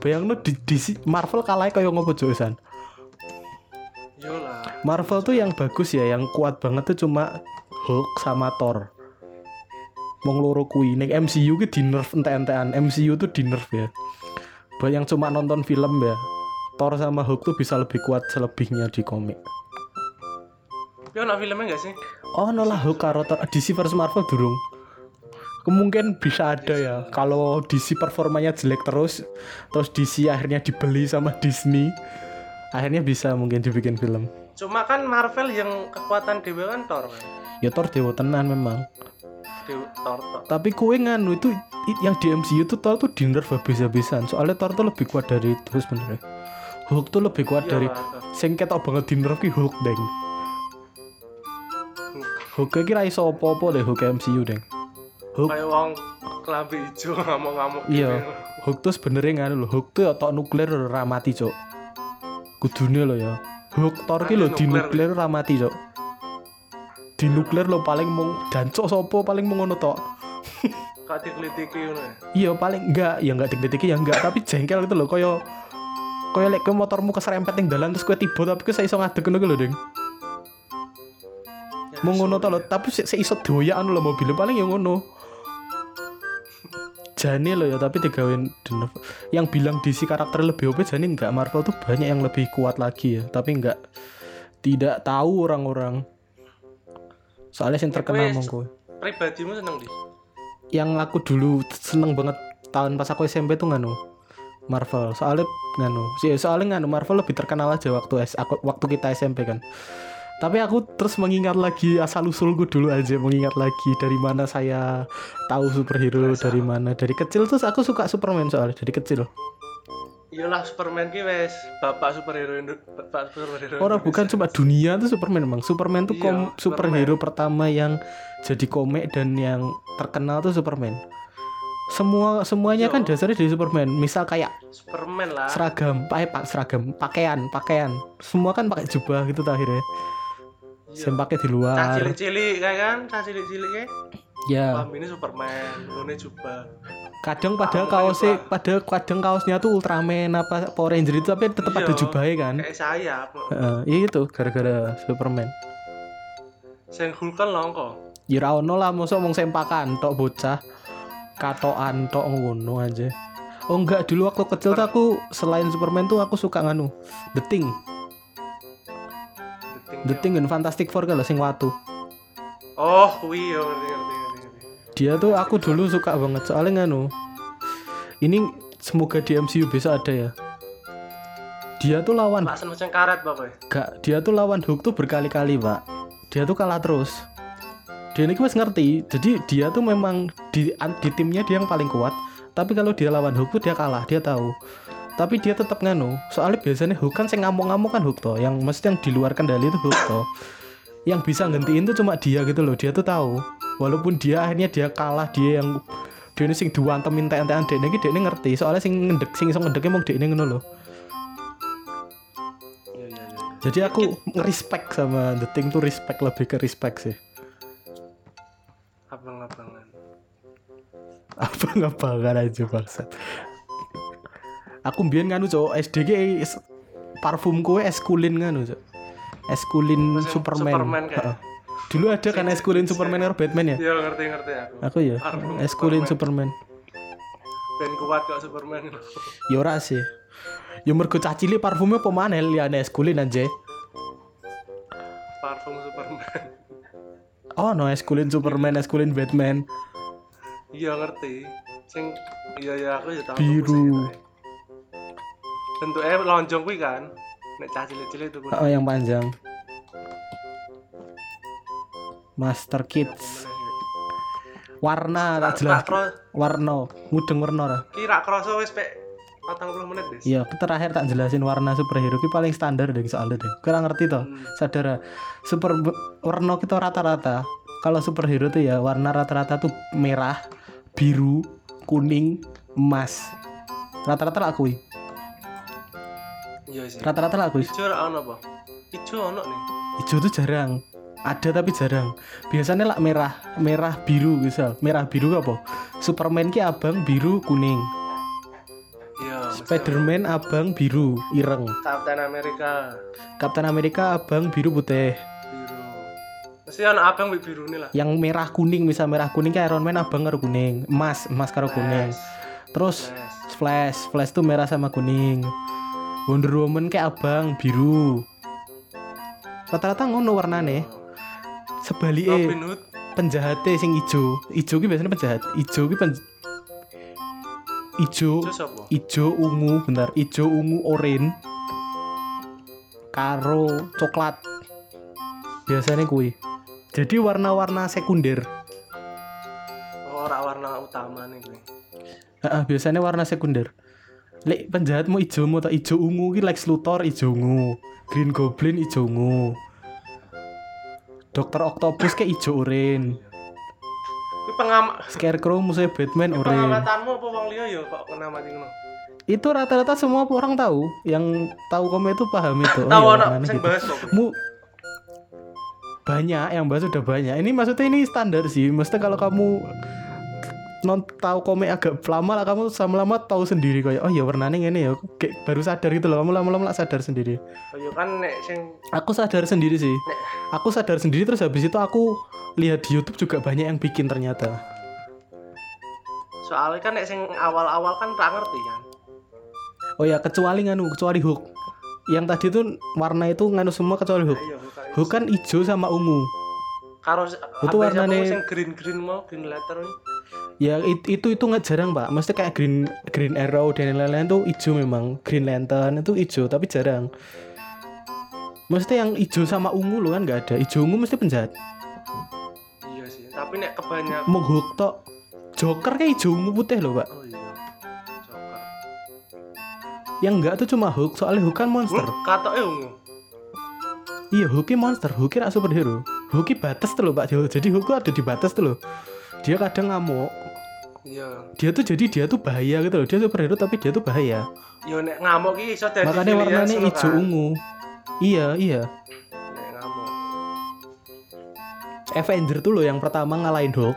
Bayangno di DC Marvel kalah kayak ngopo Josan. Lah. Marvel tuh yang bagus ya, yang kuat banget tuh cuma Hulk sama Thor. Wong loro kuwi ning MCU ki di nerf ente-entean. MCU tuh di nerf ya. Buat yang cuma nonton film ya. Thor sama Hulk tuh bisa lebih kuat selebihnya di komik. Yo nak filmnya enggak sih? Oh no lah Hulk karo Thor DC versus Marvel durung. Kemungkinan bisa ada ya. Kalau DC performanya jelek terus, terus DC akhirnya dibeli sama Disney, akhirnya bisa mungkin dibikin film. Cuma kan Marvel yang kekuatan dewa kan Thor kan. Ya Thor dewa tenan memang. Dewa Thor Thor. Tapi kue nganu itu yang di MCU tuh Thor tuh di nerf habis-habisan. Soalnya Thor tuh lebih kuat dari itu sebenarnya. Hulk tuh lebih kuat Iya dari sing ketok banget di nerf ki Hulk deng. Hulk ki ra iso apa-apa deh Hulk MCU deng. Hulk Kayak wong kelambi ijo ngamuk-ngamuk. Iya. gitu. Hulk tuh sebenarnya nganu loh. Hulk tuh otak nuklir ora mati, Cok. Kudune lo ya. Hulk Thor ki lho di Nuklir. nuklir ora mati, Cok. Di nuklir lo paling mung dancok sopo paling mung ngono tok. Kak dikelitiki ngono. ya. Iya paling enggak, ya enggak deg-deg ya enggak, tapi jengkel itu loh koyo koyo lek ke motormu keserempet ning dalan terus kowe tiba tapi kowe iso ngadeg ngono lho, Ding. Ya, Mau ngono sulit. to lho, tapi se se iso doyan lho mobilnya paling ya ngono. Jane loh ya, tapi digawein denef. Yang bilang DC karakter lebih OP Jane enggak Marvel tuh banyak yang lebih kuat lagi ya, tapi enggak tidak tahu orang-orang. Soalnya yang terkenal Kowe- mongko. Pribadimu seneng di? yang aku dulu seneng banget tahun pas aku SMP tuh nganu Marvel soalnya nganu sih soalnya nganu Marvel lebih terkenal aja waktu S aku waktu kita SMP kan tapi aku terus mengingat lagi asal usulku dulu aja mengingat lagi dari mana saya tahu superhero Masa? dari mana dari kecil terus aku suka Superman soalnya dari kecil Iyalah Superman ki wes bapak superhero bapak superhero. orang bukan cuma dunia tuh Superman emang Superman tuh Iya, kom- Superman. superhero pertama yang jadi komik dan yang terkenal tuh Superman semua semuanya Iya. kan dasarnya dari Superman misal kayak Superman lah. seragam pakai pak seragam pakaian pakaian semua kan pakai jubah gitu tuh akhirnya Iya. yang pakai di Cah luar cilik-cilik kan, cah cilik-cilik ya Wah, ini Superman, lune jubah. Kadang padahal Ah, kaosnya Pak. padahal kadang kaosnya tuh Ultraman apa Power Ranger itu tapi tetap Iya. ada jubahnya kan Kayak sayap. Iya itu gara-gara Superman Sing Hulk kan longko. ya ra ono lah mosok mong sempakan tok bocah katokan tok ngono aja oh enggak dulu waktu kecil tuh aku selain Superman tuh aku suka nganu The Thing The Thing dan Fantastic Four kalau sing watu Oh, kuwi yo ngerti ngerti ngerti. ngerti. Dia tuh aku dulu suka banget. Soalnya nganu ini semoga di MCU bisa ada ya. Dia tuh lawan karet bapak. gak dia tuh lawan Hulk tuh berkali-kali pak. Dia tuh kalah terus. Dia ini masih ngerti. Jadi dia tuh memang di, di timnya dia yang paling kuat. Tapi kalau dia lawan Hulk tuh dia kalah dia tahu. Tapi dia tetap nganu. Soalnya biasanya Hulk kan sing ngamuk-ngamuk kan Hulk toh. Yang mesti yang di luar kendali itu Hulk toh. Yang bisa gantiin tuh cuma dia gitu loh. Dia tuh tahu walaupun dia akhirnya dia kalah dia yang dia ini sing diwantem ente-entean dia ini dia ini ngerti. Soalnya sing ngendek sing iso ngedeknya mau dia ini ngono loh Iya iya iya. jadi aku respect sama The Thing tuh respect lebih ke respect sih. Abang-abangan. apa ngapain aja bangsat. Aku mbien nganu cok SDG parfum kue eskulin nganu cok eskulin Oh, sing Superman, Superman kayak. Dulu ada kan eskulin Superman karo Batman ya Iya ngerti ngerti aku. aku ya eskulin Superman. Superman ben kuat kok Superman Ya ora sih. Ya mergo cah cilik parfumnya apa maneh liyane eskulin aja. parfum Superman Oh, no eskulin Superman, eskulin Batman. iya ngerti sing iya ya aku ya tahu Biru. bentuknya lonjong kuwi kan nek cah cilik-cilik itu Oh, yang panjang. Master Kids. Warna tak jelas. Warna, mudeng warna kira kroso wis pek 40 menit des Iya, terakhir tak jelasin warna superhero ki paling standar deh soalnya deh. Kurang ngerti toh. Hmm. Sadar ya? super warna kita rata-rata. Kalau superhero tuh ya warna rata-rata tuh merah, biru, kuning, emas. Rata-rata lah aku. iya sih Rata-rata lah aku. ijo ono apa ijo ono nih Hijau tuh jarang. Ada tapi jarang. Biasanya lah merah, merah biru misal. Merah biru apa? Superman ki abang, biru, kuning. iya Spiderman abang, biru, ireng. Captain America Captain America abang, biru, putih. biru mesti ono abang biru nih lah yang merah kuning misal merah kuning kayak Iron Man abang karo kuning emas emas karo kuning terus Flash. Flash Flash tuh merah sama kuning Wonder Woman kayak abang biru rata-rata ngono warnane sebaliknya. Robin Hood. Penjahatnya sing ijo. Ijo ki biasanya penjahat. Ijo ki pen ijo ijo ungu bentar. Ijo ungu orange karo coklat. Biasanya kui jadi warna-warna sekunder. Oh, warna utama nih gue Heeh, biasanya warna sekunder. Lek penjahatmu ijo mu atau ijo ungu ki Lex Luthor ijo ungu, Green Goblin ijo ungu. Dokter Octopus kayak ijo orange. Kuwi pengam Scarecrow musuhnya Batman orange. pengamatanmu apa wong liya ya kok kena mati ngono Itu rata-rata semua orang tahu. Yang tahu komik itu paham itu. Oh, tahu iya, ono warnanya sing gitu. bahas kok. Mu banyak yang bahas udah banyak. Ini maksudnya ini standar sih. Maksudnya kalau kamu non tahu komik agak lama lah kamu sama lama tahu sendiri kayak oh ya warnanya ini ya kayak baru sadar gitu loh kamu lama-lama lah sadar sendiri. Oh iya kan nek sing aku sadar sendiri sih. Aku sadar sendiri terus habis itu aku lihat di YouTube juga banyak yang bikin ternyata. Soalnya kan nek sing awal-awal kan ra ngerti kan? Oh ya kecuali nganu kecuali hook yang tadi itu warna itu nganu semua kecuali hook ayo bukan hook kan hijau sama ungu. Karo Itu warnane warnane- sing green-green mau green letter. Ya it- itu itu nggak jarang pak. Mesti kayak green green arrow dan lain-lain tuh hijau memang. Green lantern itu hijau tapi jarang. Mesti yang hijau sama ungu loh kan nggak ada. Hijau ungu mesti penjahat. Iya sih. Tapi nek kebanyak mau hook tok joker kayak hijau ungu putih loh pak. Oh iya. Joker. yang enggak tuh cuma hook soalnya hook kan monster. Hulk katoke ungu. Iya hooknya monster. Hooknya rak superhero. Hooknya batas tuh loh pak. Jadi hook ada di batas tuh loh. Dia kadang ngamuk iya. Dia tuh jadi dia tuh bahaya gitu loh. Dia superhero tapi dia tuh bahaya. Yo nek ngamuk ki iso dadi makanya villain warnanya hijau kan. ungu. Iya iya. Nek ngamuk. Avenger tuh loh yang pertama ngalahin Hulk.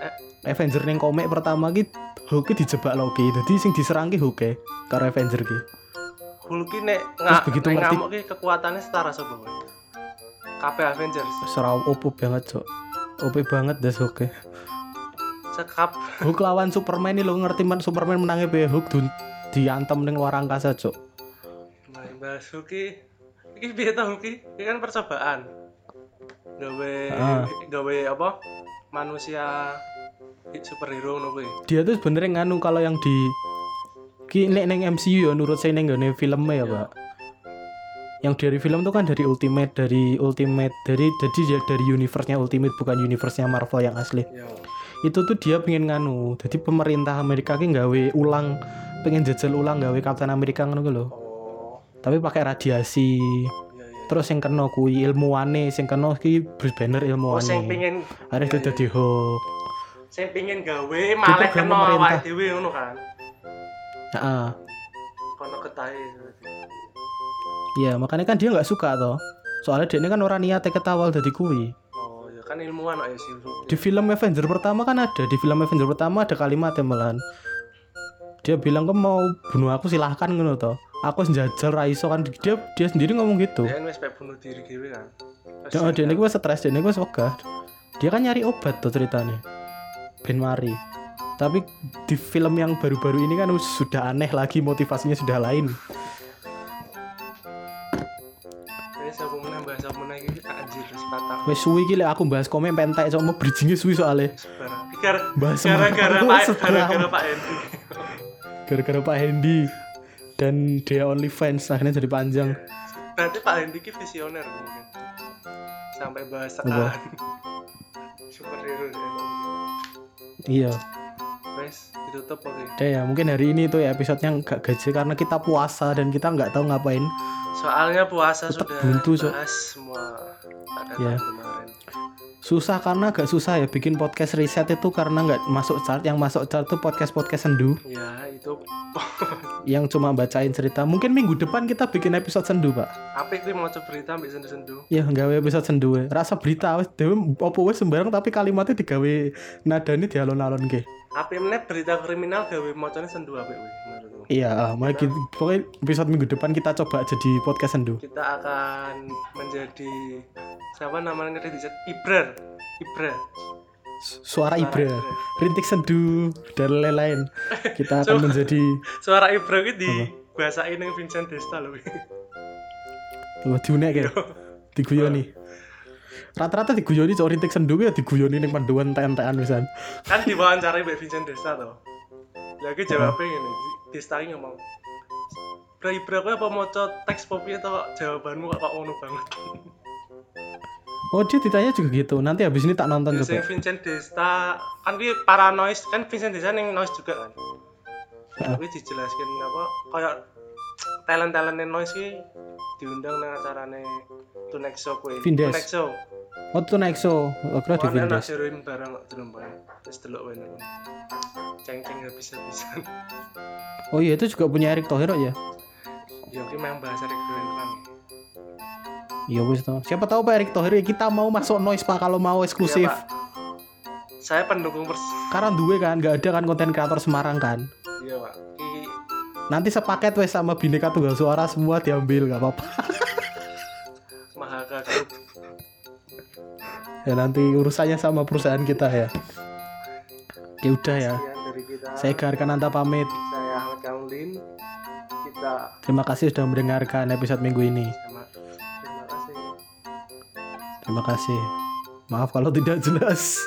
Eh. Avenger yang komik pertama ki Hulk dijebak Loki jadi sing diserang ki Hulk e, karo Avenger ki. Hulk ki nek Terus nga, begitu nek ngerti- ngamuk ki kekuatannya setara sapa kabeh Avengers. Serau OP banget cok. OP banget deh Hulk e. sekap Hulk lawan Superman ini lo ngerti man Superman menangnya be Hulk dun diantem ning luar angkasa cok main bahas Hulk ki iki piye ta Hulk Iki? Kan percobaan. Gawe Ah. gawe apa? Manusia superhero ngono kuwi. Dia tuh sebenarnya nganu kalau yang di ki nek neng MCU ya nurut saya neng gane filmnya ya pak? Yang dari film tuh kan dari Ultimate dari Ultimate dari jadi dia dari universe-nya Ultimate bukan universe-nya Marvel yang asli. Ya itu tuh dia pengen nganu jadi pemerintah Amerika ki gawe ulang pengen jajal ulang gawe Captain America ngono lho. Oh. Tapi pakai radiasi. Iya iya terus yang kena kui ilmuwane sing kena ki Bruce Banner oh sing ilmuwane pingin akhirnya iya, dia jadi Hulk. Sing pingin gawe malah kena awake dhewe ngono kan? Heeh. kono ketahe berarti. Iya, makanya kan dia nggak suka toh. Soalnya dia ini kan orang niatnya ketawal dari kui. Oh kan ilmuwan ya sih. Di film Avenger pertama kan ada, di film Avenger pertama ada kalimat malahan. Dia bilang kamu mau bunuh aku silahkan ngono toh. Aku njajal raiso kan dia dia sendiri ngomong gitu. dia kan pengen bunuh diri dhewe kan Dia, dia ini gue stres, dia ini gue wegah. Dia kan nyari obat tuh ceritanya. Ben mari. Tapi di film yang baru-baru ini kan sudah aneh lagi motivasinya sudah lain. Wes suwi iki lek aku bahas komen pentek sama bridgingnya suwi soalnya. Gara-gara Pak gara-gara Pak Hendi. Gara-gara Pak Hendy dan dia only fans akhirnya jadi panjang. Berarti Pak Hendi ki visioner mungkin. Sampai bahas Apa? tekan. Superhero ya. Iya. Wes ditutup oke. Udah ya mungkin hari ini tuh ya episodenya nggak gaji karena kita puasa dan kita nggak tahu ngapain. Soalnya puasa Tetep sudah buntu, bahas semua Ya. kemarin. Susah karena agak susah ya bikin podcast riset itu karena nggak masuk chart. Yang masuk chart tuh podcast podcast sendu Ya itu yang cuma bacain cerita. Mungkin minggu depan kita bikin episode sendu pak. apik kuwi maca berita mbek sendu-sendu. Ya nggawe episode sendu we. Rasa berita wes dewe opo wes sembarang tapi kalimatnya digawe nadane di alon-alon ke. Apik meneh berita kriminal gawe macane sendu apik menurutku. Iya, ah, mau kita, pokoknya episode minggu depan kita coba jadi podcast sendu. Kita akan menjadi siapa namanya di chat Ibrar. Ibra. Suara Ibra, rintik sendu dan lain-lain. Kita akan menjadi Suara Ibra ki di bahasain ning Vincent Desta lho. Tuh, diunek ya. Diguyoni. Rata-rata diguyoni cowok rintik sendu ya diguyoni ning panduan TNT-an misan. kan diwawancarai mbak Vincent Desta toh. Lagi jawabnya gini, Desta ini ngomong Ibra kowe apa maca teks popi atau jawabanmu kok kok ngono banget. Oh dia ditanya juga gitu. Nanti habis ini tak nonton Sing coba. Vincent Desta kan dia paranoid kan Vincent Desta ning noise juga kan. Tapi dijelaskan apa kayak talent-talentnya noise ki diundang nang acarane Tunex Show kuwi. Vindes. Show. Oh tuh Nexo. Akhirnya di Kan ana Vindes. heroin barang kok delem bae. Terus delok wae nang. Ceng-ceng habis-habisan. Oh iya itu juga punya Erick Thohir ya. Ya ki memang bahasa regional kan. Iya wis toh. Siapa tahu Pak Erick Thohir ya, kita mau masuk noise Pak kalau mau eksklusif. Pak. Saya pendukung pers. Karena duwe kan nggak ada kan konten kreator Semarang kan. Iya, Pak. Nanti sepaket wes sama Bineka Tunggal Suara semua diambil nggak apa-apa. Mahaka Group. Ya nanti urusannya sama perusahaan kita ya. Ya udah ya. Saya Garkananta pamit. Saya Ahmad Kamlin. Kita Terima kasih sudah mendengarkan episode minggu ini. terima kasih. Terima kasih. Maaf kalau tidak jelas.